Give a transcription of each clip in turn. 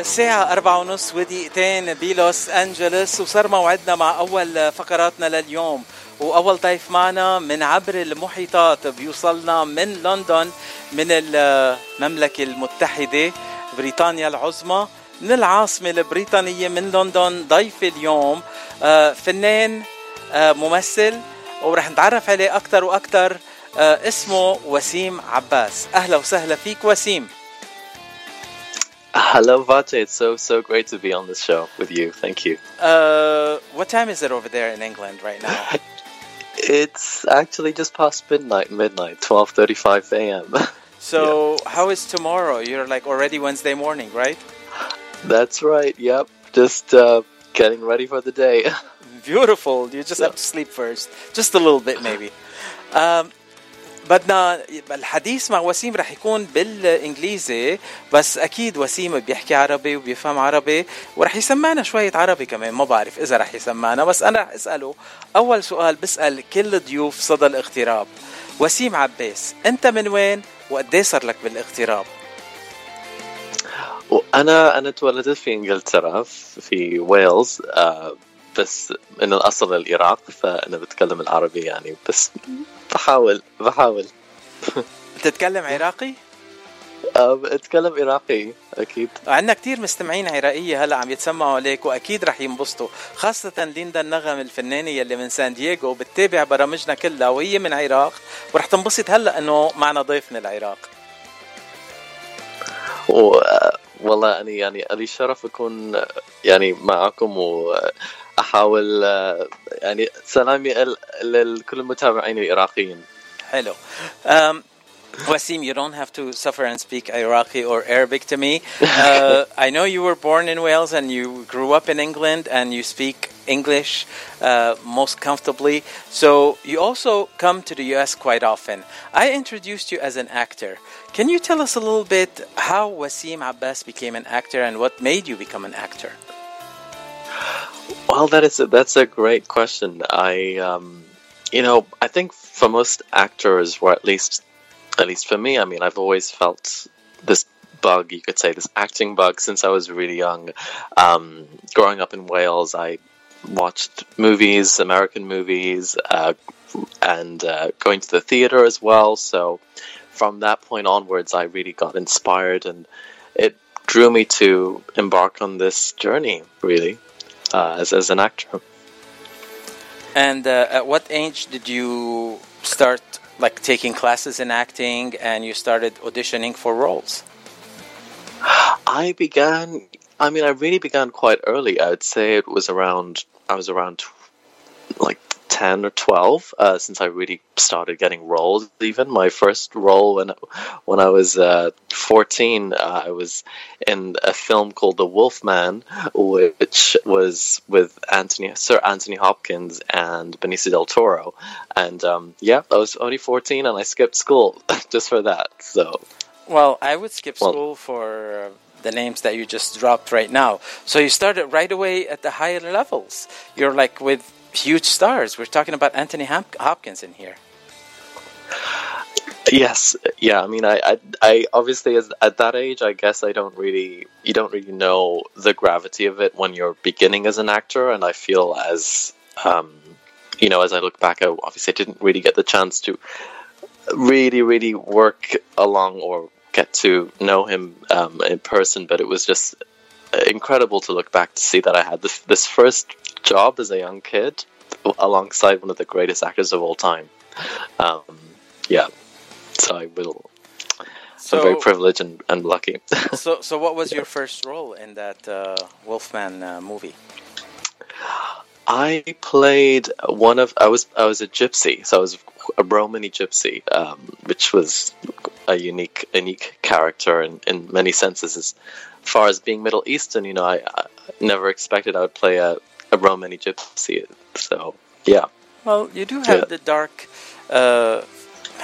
الساعة أربعة ونص ودقيقتين بلوس أنجلوس وصار موعدنا مع أول فقراتنا لليوم. وأول ضيف معنا من عبر المحيطات بيوصلنا من لندن من المملكة المتحدة بريطانيا العظمى من العاصمة البريطانية من لندن ضيف اليوم. آه، فنان آه، ممثل ورح نتعرف عليه أكثر وأكثر آه، اسمه وسيم عباس. أهلا وسهلا فيك وسيم. Hello, Vate. It's so so great to be on this show with you. Thank you. Uh, what time is it over there in England right now? It's actually just past midnight. Midnight, twelve thirty-five a.m. So, how is tomorrow? You're like already Wednesday morning, right? That's right. Yep. Just uh, getting ready for the day. Beautiful. You just have to sleep first, just a little bit maybe. Um, بدنا الحديث مع وسيم رح يكون بالإنجليزي بس أكيد وسيم بيحكي عربي وبيفهم عربي ورح يسمعنا شوية عربي كمان ما بعرف إذا رح يسمعنا بس أنا رح أسأله. أول سؤال بسأل كل ضيوف صدى الاغتراب. وسيم عباس أنت من وين وقديه صار لك بالاغتراب؟ وأنا أنا تولدت في إنجلترا في ويلز آه، بس من الأصل العراق فأنا بتكلم العربي يعني بس بحاول بحاول. بتتكلم عراقي؟ آه، بتكلم عراقي أكيد. عندنا كتير مستمعين عراقية هلا عم يتسمعوا عليك وأكيد رح ينبسطوا خاصة ليندا النغم الفنانة يلي من سان دييغو بتتابع برامجنا كلها وهي من العراق ورح تنبسط هلا إنه معنا ضيف من العراق. و آه، والله أنا يعني لي شرف أكون آه، يعني معكم وأحاول احاول يعني سلامي لكل المتابعين العراقيين حلو um, Waseem, you don't have to suffer and speak Iraqi or Arabic to me. Uh, I know you were born in Wales and you grew up in England and you speak English uh, most comfortably. So you also come to the US quite often. I introduced you as an actor. Can you tell us a little bit how Waseem Abbas became an actor and what made you become an actor? Well, that is a, that's a great question. I, um, you know, I think for most actors, or at least, at least for me, I mean, I've always felt this bug, you could say, this acting bug since I was really young. Um, growing up in Wales, I watched movies, American movies, uh, and uh, going to the theater as well. So from that point onwards, I really got inspired, and it drew me to embark on this journey. Really uh, as, as an actor. And uh, at what age did you start like taking classes in acting and you started auditioning for roles? I began, I mean, I really began quite early. I would say it was around, I was around like 10 or 12 uh, since I really started getting roles. Even my first role when, when I was uh, 14, uh, I was in a film called The Wolfman, which was with Anthony, Sir Anthony Hopkins and Benicio del Toro. And um, yeah, I was only 14 and I skipped school just for that. So Well, I would skip Well- school for the names that you just dropped right now. So you started right away at the higher levels. You're like with huge stars. We're talking about Anthony Hopkins in here. Yes, yeah. I mean, I, I, I obviously as, at that age, I guess I don't really, you don't really know the gravity of it when you're beginning as an actor, and I feel as, um, you know, as I look back, I obviously didn't really get the chance to really, really work along or get to know him um, in person, but it was just incredible to look back to see that I had this, this first job as a young kid alongside one of the greatest actors of all time. Um, yeah, so I will. So, I'm very privileged and, and lucky. so, so what was your first role in that uh, Wolfman uh, movie? I played one of I was I was a gypsy, so I was a Romany gypsy, um, which was a unique unique character in, in many senses. As far as being Middle Eastern, you know, I, I never expected I would play a, a Romany gypsy. So yeah, Well, you do have Yeah. the dark, uh,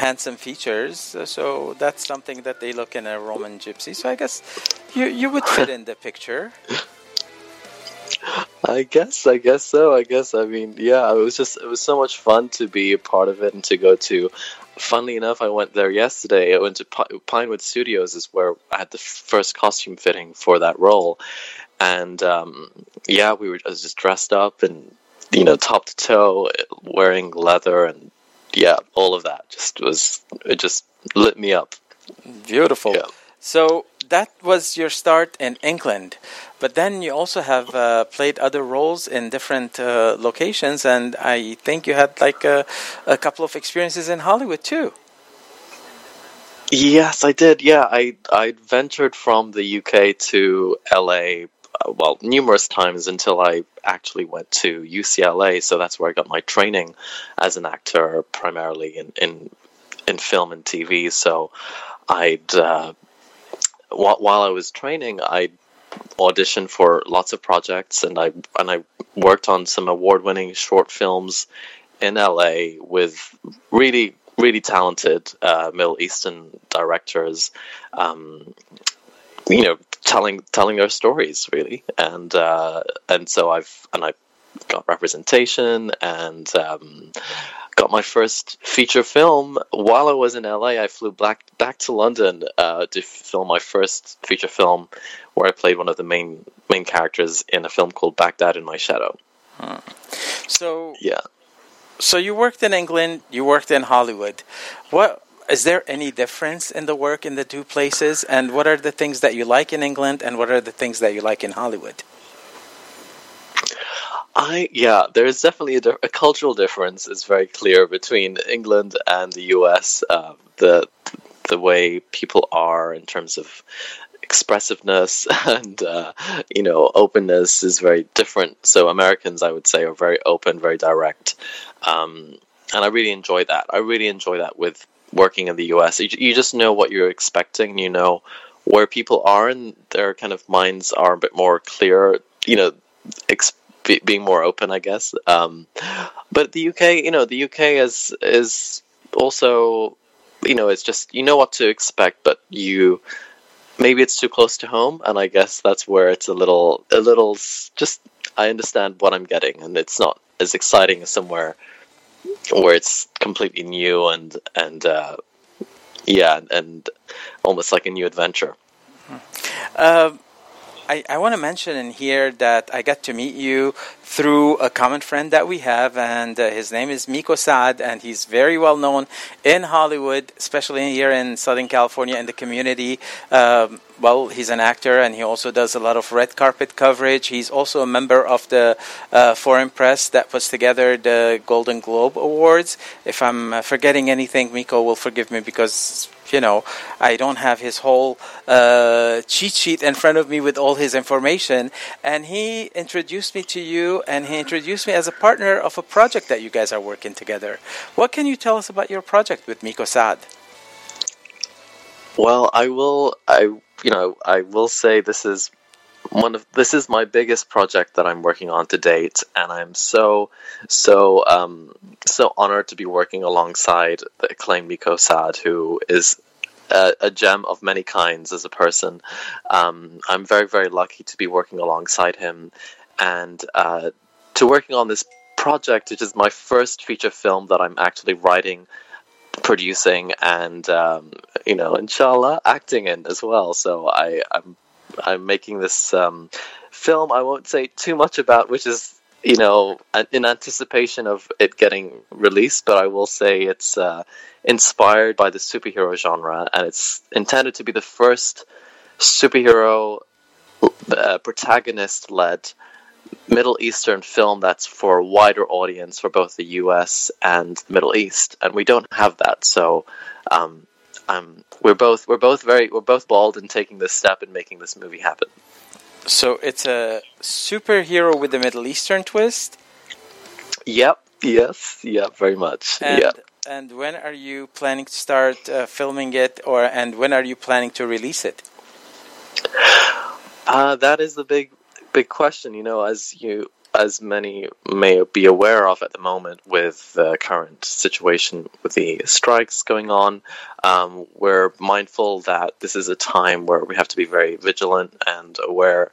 handsome features, uh, so that's something that they look in a Roman gypsy. So I guess you you would fit in the picture. I guess, I guess so. I guess, I mean, yeah, it was just, it was so much fun to be a part of it and to go to funnily enough, I went there yesterday. I went to Pinewood Studios, is where I had the first costume fitting for that role, and um, yeah, we were just dressed up and you know top to toe, wearing leather and yeah, all of that. Just was it just lit me up. Beautiful. Yeah. So that was your start in England, but then you also have uh, played other roles in different uh, locations, and I think you had like a, a, couple of experiences in Hollywood too. Yes, I did. Yeah, I I ventured from the UK to LA. Uh, well, numerous times until I actually went to UCLA. So that's where I got my training as an actor, primarily in in, in film and TV. So I'd uh, while I was training, I auditioned for lots of projects, and I and I worked on some award-winning short films in LA with really really talented uh, Middle Eastern directors. Um, you know, telling telling their stories really, and uh, and so I've and I got representation and um, got my first feature film while I was in LA. I flew back back to London uh, to film my first feature film, where I played one of the main main characters in a film called Baghdad in My Shadow. Hmm. So yeah. So you worked in England. You worked in Hollywood. What is there any difference in the work in the two places? And what are the things that you like in England, and what are the things that you like in Hollywood? I yeah, there is definitely a, a, cultural difference. It's very clear between England and the U.S. Uh, the the way people are in terms of expressiveness and uh, you know openness is very different. So Americans, I would say, are very open, very direct, um, and I really enjoy that. I really enjoy that with working in the U.S. You, you just know what you're expecting. You know where people are, and their kind of minds are a bit more clear. You know. Ex- be, being more open, I guess. Um, but the UK, you know, the UK is is also, you know, it's just you know what to expect, but you maybe it's too close to home, and I guess that's where it's a little a little just I understand what I'm getting, and it's not as exciting as somewhere where it's completely new and and uh, yeah, and almost like a new adventure. Uh, I, I want to mention in here that I got to meet you through a common friend that we have, and uh, his name is Miko Saad, and he's very well known in Hollywood, especially here in Southern California in the community. Um, well, he's an actor, and he also does a lot of red carpet coverage. He's also a member of the uh, Foreign Press that puts together the Golden Globe Awards. If I'm uh, forgetting anything, Miko will forgive me because you know, I don't have his whole uh, cheat sheet in front of me with all his information. And he introduced me to you, and he introduced me as a partner of a project that you guys are working together. What can you tell us about your project with Miko Saad? Well, I will. I you know I will say this is one of this is my biggest project that I'm working on to date, and I'm so so um, so honored to be working alongside the acclaimed Miko Saad, who is a, a, gem of many kinds as a person. Um, I'm very very lucky to be working alongside him, and uh, to working on this project, which is my first feature film that I'm actually writing producing and um, you know inshallah acting in as well so I, I'm I'm making this um, film. I won't say too much about, which is you know in anticipation of it getting released. But I will say it's uh, inspired by the superhero genre, and it's intended to be the first superhero uh, protagonist-led Middle Eastern film that's for a wider audience for both the U.S. and the Middle East, and we don't have that. So um, um, we're both we're both very we're both bold in taking this step and making this movie happen. So it's a superhero with a Middle Eastern twist. Yep. Yes. Yep. Very much. And, yep. And when are you planning to start uh, filming it, or and when are you planning to release it? Uh, that is the big, big question. You know, as you as many may be aware of at the moment with the current situation with the strikes going on, um, we're mindful that this is a time where we have to be very vigilant and aware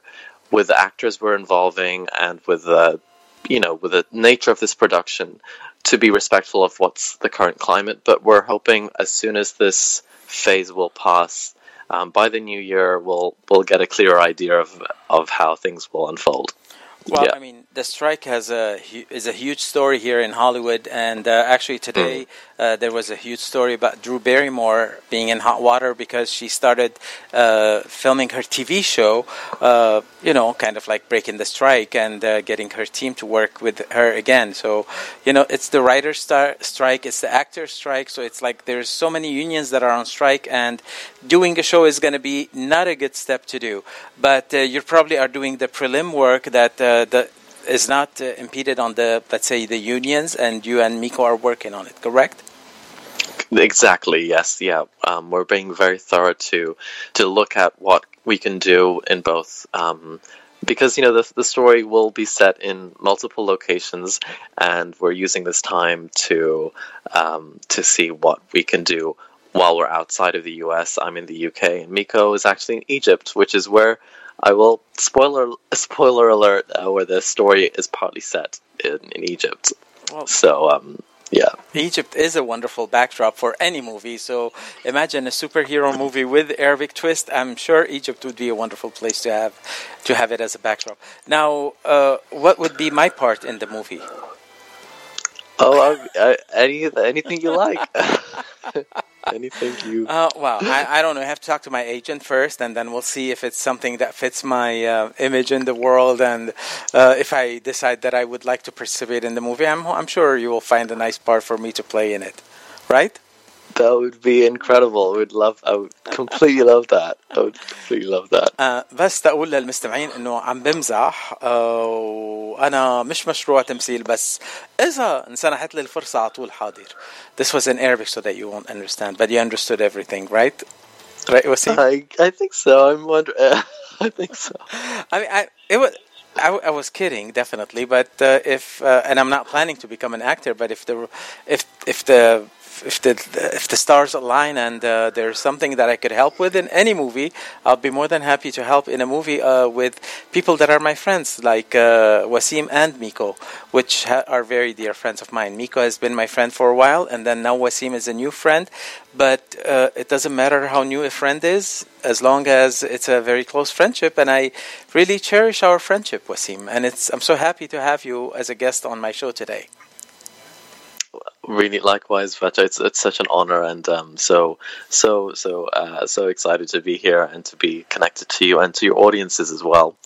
with the actors we're involving and with the you know, with the nature of this production, to be respectful of what's the current climate. But we're hoping as soon as this phase will pass, um, by the new year, we'll we'll get a clearer idea of of how things will unfold. Well, Yeah. I mean, the strike has a is a huge story here in Hollywood, and uh, actually today uh, there was a huge story about Drew Barrymore being in hot water because she started uh, filming her TV show. Uh, you know, kind of like breaking the strike and uh, getting her team to work with her again. So, you know, it's the writer star- strike, it's the actor strike. So it's like there's so many unions that are on strike, and doing a show is going to be not a good step to do. But uh, you probably are doing the prelim work that uh, the is not uh, impeded on the let's say the unions, and you and Miko are working on it. Correct? Exactly. Yes. Yeah. Um, we're being very thorough to to look at what we can do in both. Um, because you know the the story will be set in multiple locations, and we're using this time to um, to see what we can do while we're outside of the U.S. I'm in the UK, and Miko is actually in Egypt, which is where I will spoiler spoiler alert uh, where the story is partly set in, in Egypt. Well, So um, yeah. Egypt is a wonderful backdrop for any movie. So imagine a superhero movie with Arabic twist. I'm sure Egypt would be a wonderful place to have to have it as a backdrop. Now, uh, what would be my part in the movie? Oh, I, I, any anything you like. anything you. Uh, well, I, I don't know. I have to talk to my agent first, and then we'll see if it's something that fits my uh, image in the world, and uh, if I decide that I would like to participate in the movie. I'm, I'm sure you will find a nice part for me to play in it, right? That would be incredible. I would love. I would completely love that. I would completely love that. آه، بس تقول للمستمعين انه عم بمزح آه، وانا مش مشروع تمثيل بس اذا انسنحت لي الفرصه على طول حاضر This was in Arabic so that you won't understand but you understood everything right right Wasim? I I think so. I'm wondering. I think so. I mean I it was I, I was kidding definitely but uh, if uh, and I'm not planning to become an actor but if the if if the if the if the stars align and uh, there's something that I could help with in any movie, I'll be more than happy to help in a movie uh, with people that are my friends, like uh, Waseem and Miko, which ha- are very dear friends of mine. Miko has been my friend for a while, and then now Waseem is a new friend. But uh, it doesn't matter how new a friend is, as long as it's a very close friendship, and I really cherish our friendship, Waseem. And it's I'm so happy to have you as a guest on my show today. Really, likewise, Vacha. It's it's such an honor, and um, so so so uh, so excited to be here and to be connected to you and to your audiences as well.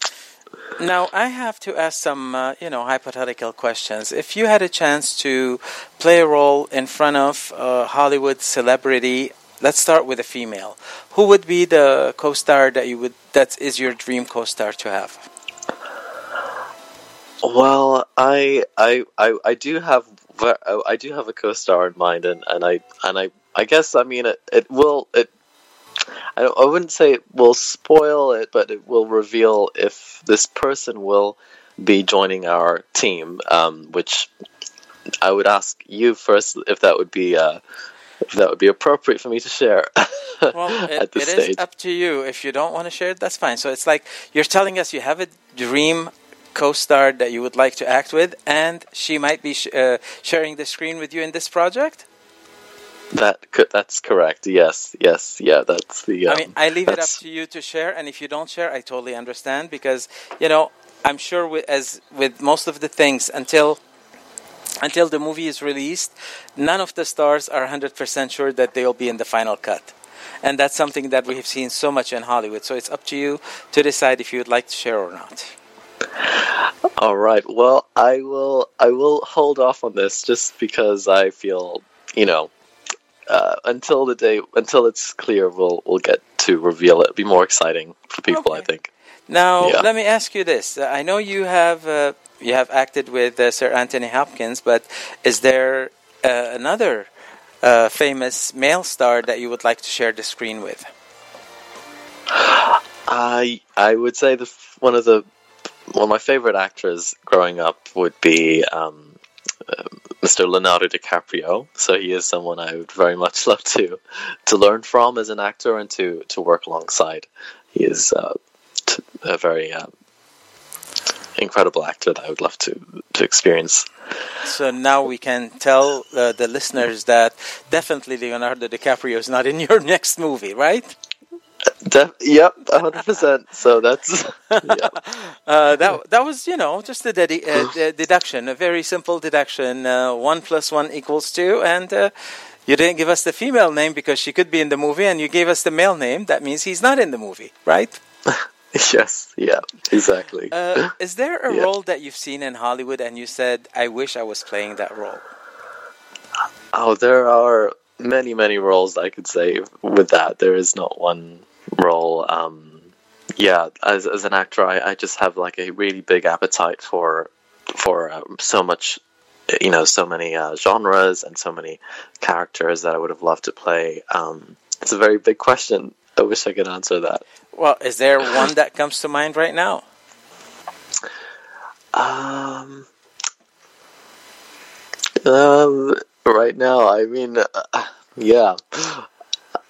Now, I have to ask some, uh, you know, hypothetical questions. If you had a chance to play a role in front of a Hollywood celebrity, let's start with a female. Who would be the co-star that you would that is your dream co-star to have? Well, I I I, I do have ver- I do have a co-star in mind, and, and I and I I guess I mean it it will it. I, don't, I wouldn't say it will spoil it, but it will reveal if this person will be joining our team. Um, which I would ask you first if that would be uh, if that would be appropriate for me to share Well, it, at this it is stage. up to you. If you don't want to share it, that's fine. So it's like you're telling us you have a dream co-star that you would like to act with, and she might be sh- uh, sharing the screen with you in this project. That that's correct. Yes, yes, yeah. That's the. Um, I mean, I leave it up to you to share, and if you don't share, I totally understand because you know I'm sure with, as with most of the things until until the movie is released, none of the stars are 100% sure that they'll be in the final cut. And that's something that we have seen so much in Hollywood. So it's up to you to decide if you would like to share or not. All right. Well, I will. I will hold off on this just because I feel, you know, uh, until the day until it's clear, we'll we'll get to reveal it. It'll be more exciting for people, I think. Now, Yeah. let me ask you this: I know you have uh, you have acted with uh, Sir Anthony Hopkins, but is there uh, another uh, famous male star that you would like to share the screen with? I I would say the one of the of my favorite actors growing up would be um, uh, Mr. Leonardo DiCaprio. So he is someone I would very much love to to learn from as an actor and to to work alongside. He is uh, t- a very um, incredible actor that I would love to to experience. So now we can tell uh, the listeners that definitely Leonardo DiCaprio is not in your next movie, right? Def- yep, hundred percent. So that's yeah. uh, that that was you know just a uh, deduction, a very simple deduction. Uh, one plus one equals two, and uh, you didn't give us the female name because she could be in the movie, and you gave us the male name. That means he's not in the movie, right? yes. Yeah. Exactly. Uh, is there a Yeah. role that you've seen in Hollywood and you said, "I wish I was playing that role"? Oh, there are many, many roles I could say with that. There is not one role. Um, yeah, as as an actor, I, I just have like a really big appetite for for um, so much, you know, so many uh, genres and so many characters that I would have loved to play. Um, it's a very big question. I wish I could answer that. Well, is there one that comes to mind right now? Um, um, right now, I mean, uh, yeah,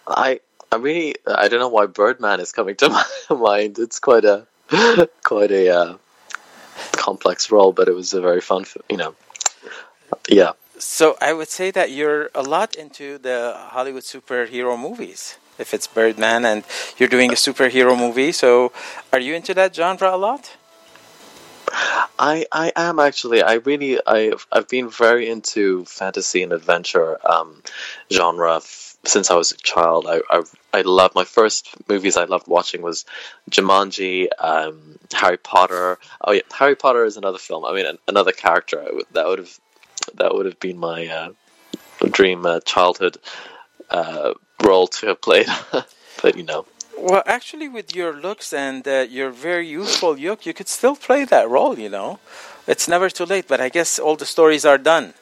I, I really, I don't know why Birdman is coming to my mind. It's quite a, quite a uh, complex role, but it was a very fun, you know, yeah. So I would say that you're a lot into the Hollywood superhero movies. If it's Birdman and you're doing a superhero movie, so are you into that genre a lot? I I am actually. I really I've I've been very into fantasy and adventure um, genre f- since I was a child. I I I love my first movies I loved watching was Jumanji, um, Harry Potter. Oh yeah, Harry Potter is another film. I mean, an, another character that would have that would have been my uh, dream uh, childhood uh, role to have played. but you know, Well, actually, with your looks and uh, your very youthful look, you could still play that role. You know, it's never too late. But I guess all the stories are done.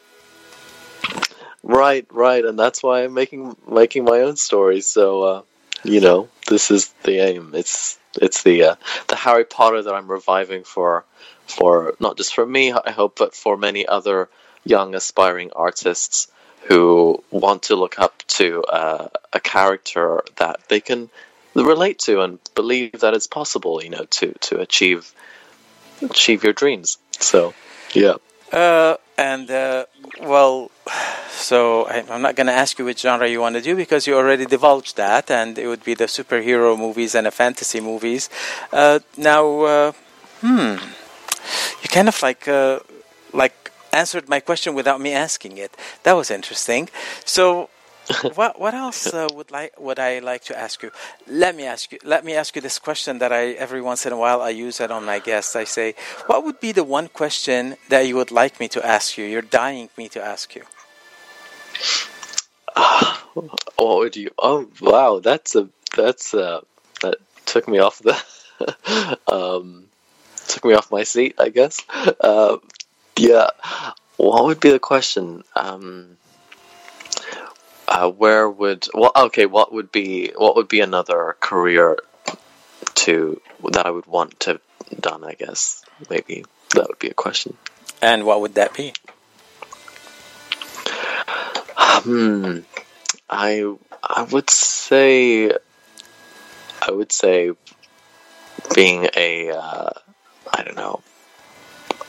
Right, right, and that's why I'm making making my own story. So, uh, you know, this is the aim. It's it's the uh, the Harry Potter that I'm reviving for for not just for me, I hope, but for many other young aspiring artists who want to look up to uh, a character that they can relate to and believe that it's possible. You know, to to achieve achieve your dreams. So, yeah. Uh, and uh, well, so I'm not going to ask you which genre you want to do because you already divulged that, and it would be the superhero movies and the fantasy movies. Uh, now, uh, hmm, you kind of like uh, like answered my question without me asking it. That was interesting. So. What what else uh, would like would I like to ask you? Let me ask you. Let me ask you this question that I every once in a while I use it on my guests. I say, what would be the one question that you would like me to ask you? You're dying me to ask you. What would you? Oh wow, that's a that's a that took me off the um took me off my seat, I guess. Uh, yeah, what would be the question? Um, uh, where would well okay? What would be what would be another career to that I would want to have done? I guess maybe that would be a question. And what would that be? Hmm. I I would say I would say being a uh, I don't know.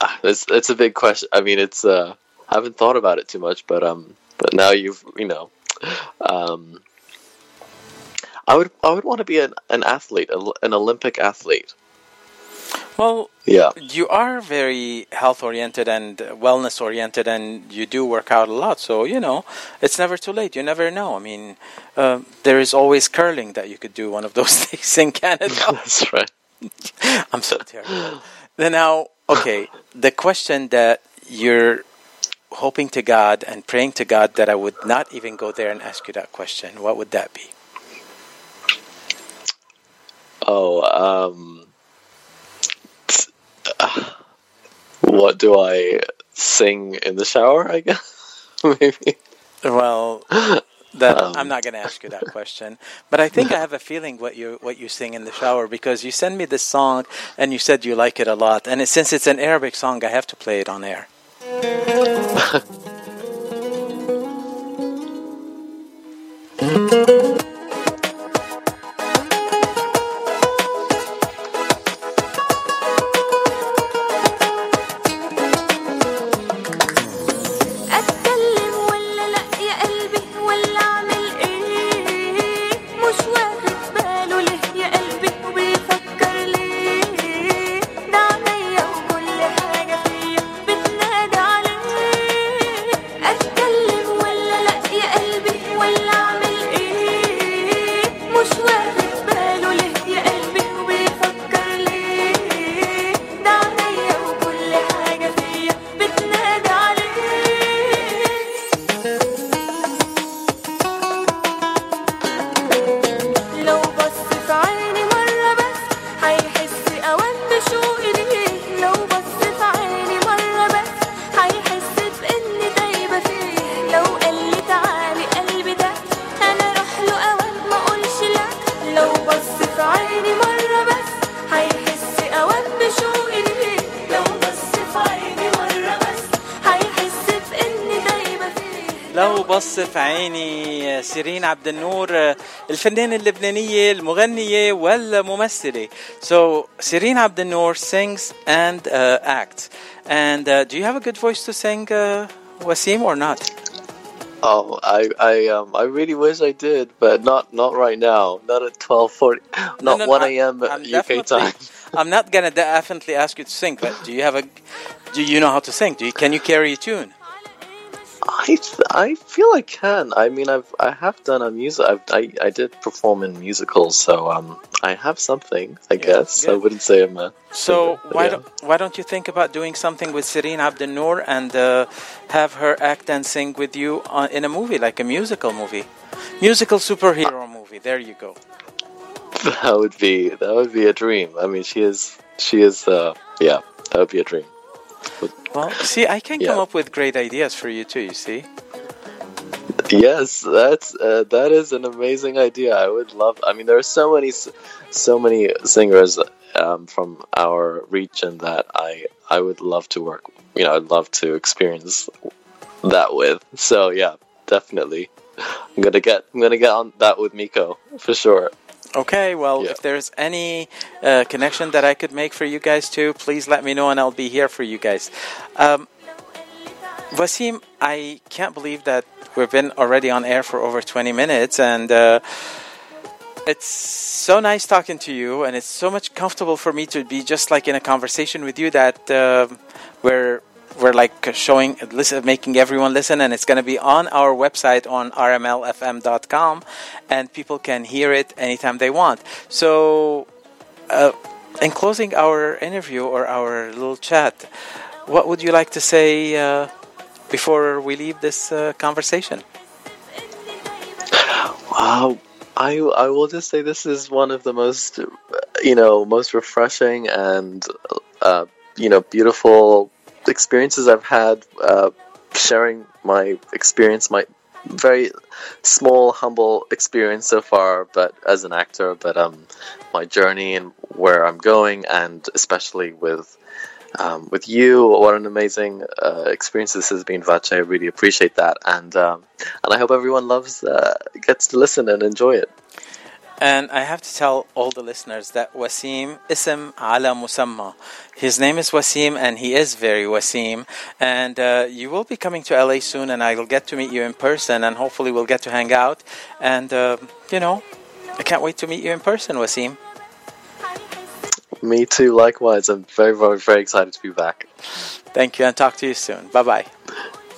Ah, It's it's a big question. I mean, it's uh, I haven't thought about it too much, but um, but now you've you know, um, I would I would want to be an an athlete, an Olympic athlete. Well, Yeah. you are very health oriented and wellness oriented, and you do work out a lot. So you know, it's never too late. You never know. I mean, uh, there is always curling that you could do one of those days in Canada. That's right. I'm so terrible. Then now, okay, the question that you're hoping to God and praying to God that I would not even go there and ask you that question. What would that be? Oh, um, what do I sing in the shower? I guess maybe. Well, that Um. I'm not going to ask you that question, but I think I have a feeling what you what you sing in the shower because you send me this song and you said you like it a lot, and it, since it's an Arabic song, I have to play it on air. لو بص في عيني سيرين عبد النور الفنانة اللبنانية المغنية والممثلة so سيرين عبد النور sings and uh, acts and uh, do you have a good voice to sing uh, Waseem or not Oh, I I um I really wish I did, but not not right now. Not at twelve forty, not no, no, one a.m. UK time. I'm not gonna definitely ask you to sing, but do you have a? Do you know how to sing? Do you, can you carry a tune? I, I feel I can. I mean, I've, I have done a music. I've, I, I did perform in musicals, so um, I have something. I guess I wouldn't say I'm a. So singer, why yeah. don't why don't you think about doing something with Cyrine Abdel Nour and uh, have her act and sing with you on, in a movie like a musical movie, musical superhero movie? There you go. That would be that would be a dream. I mean, she is she is uh yeah, that would be a dream. Well, see, I can come up with great ideas for you too. You see, Yes, that's uh, that is an amazing idea. I would love. I mean, there are so many so many singers um, from our region that I I would love to work. You know, I'd love to experience that with. So yeah, definitely. I'm gonna get I'm gonna get on that with Miko for sure. Okay. Well, Yeah. if there's any uh, connection that I could make for you guys too, please let me know and I'll be here for you guys. Um, Waseem, I can't believe that we've been already on air for over 20 minutes and uh, it's so nice talking to you and it's so much comfortable for me to be just like in a conversation with you that uh, we're we're like showing listen making everyone listen and it's going to be on our website on rmlfm.com and people can hear it anytime they want so uh, in closing our interview or our little chat what would you like to say uh, before we leave this uh, conversation Wow. I I will just say this is one of the most you know most refreshing and uh, you know beautiful experiences I've had uh, sharing my experience my very small humble experience so far but as an actor but um my journey and where I'm going and especially with um, with you what an amazing uh, experience this has been Vache. I really appreciate that and um, and I hope everyone loves uh, gets to listen and enjoy it And I have to tell all the listeners that Waseem ism ala musamma. His name is Waseem and he is very Wasim. And uh, you will be coming to LA soon and I will get to meet you in person and hopefully we'll get to hang out. And, uh, you know, I can't wait to meet you in person, Waseem. Me too, likewise. I'm very, very, very excited to be back. Thank you and talk to you soon. Bye bye.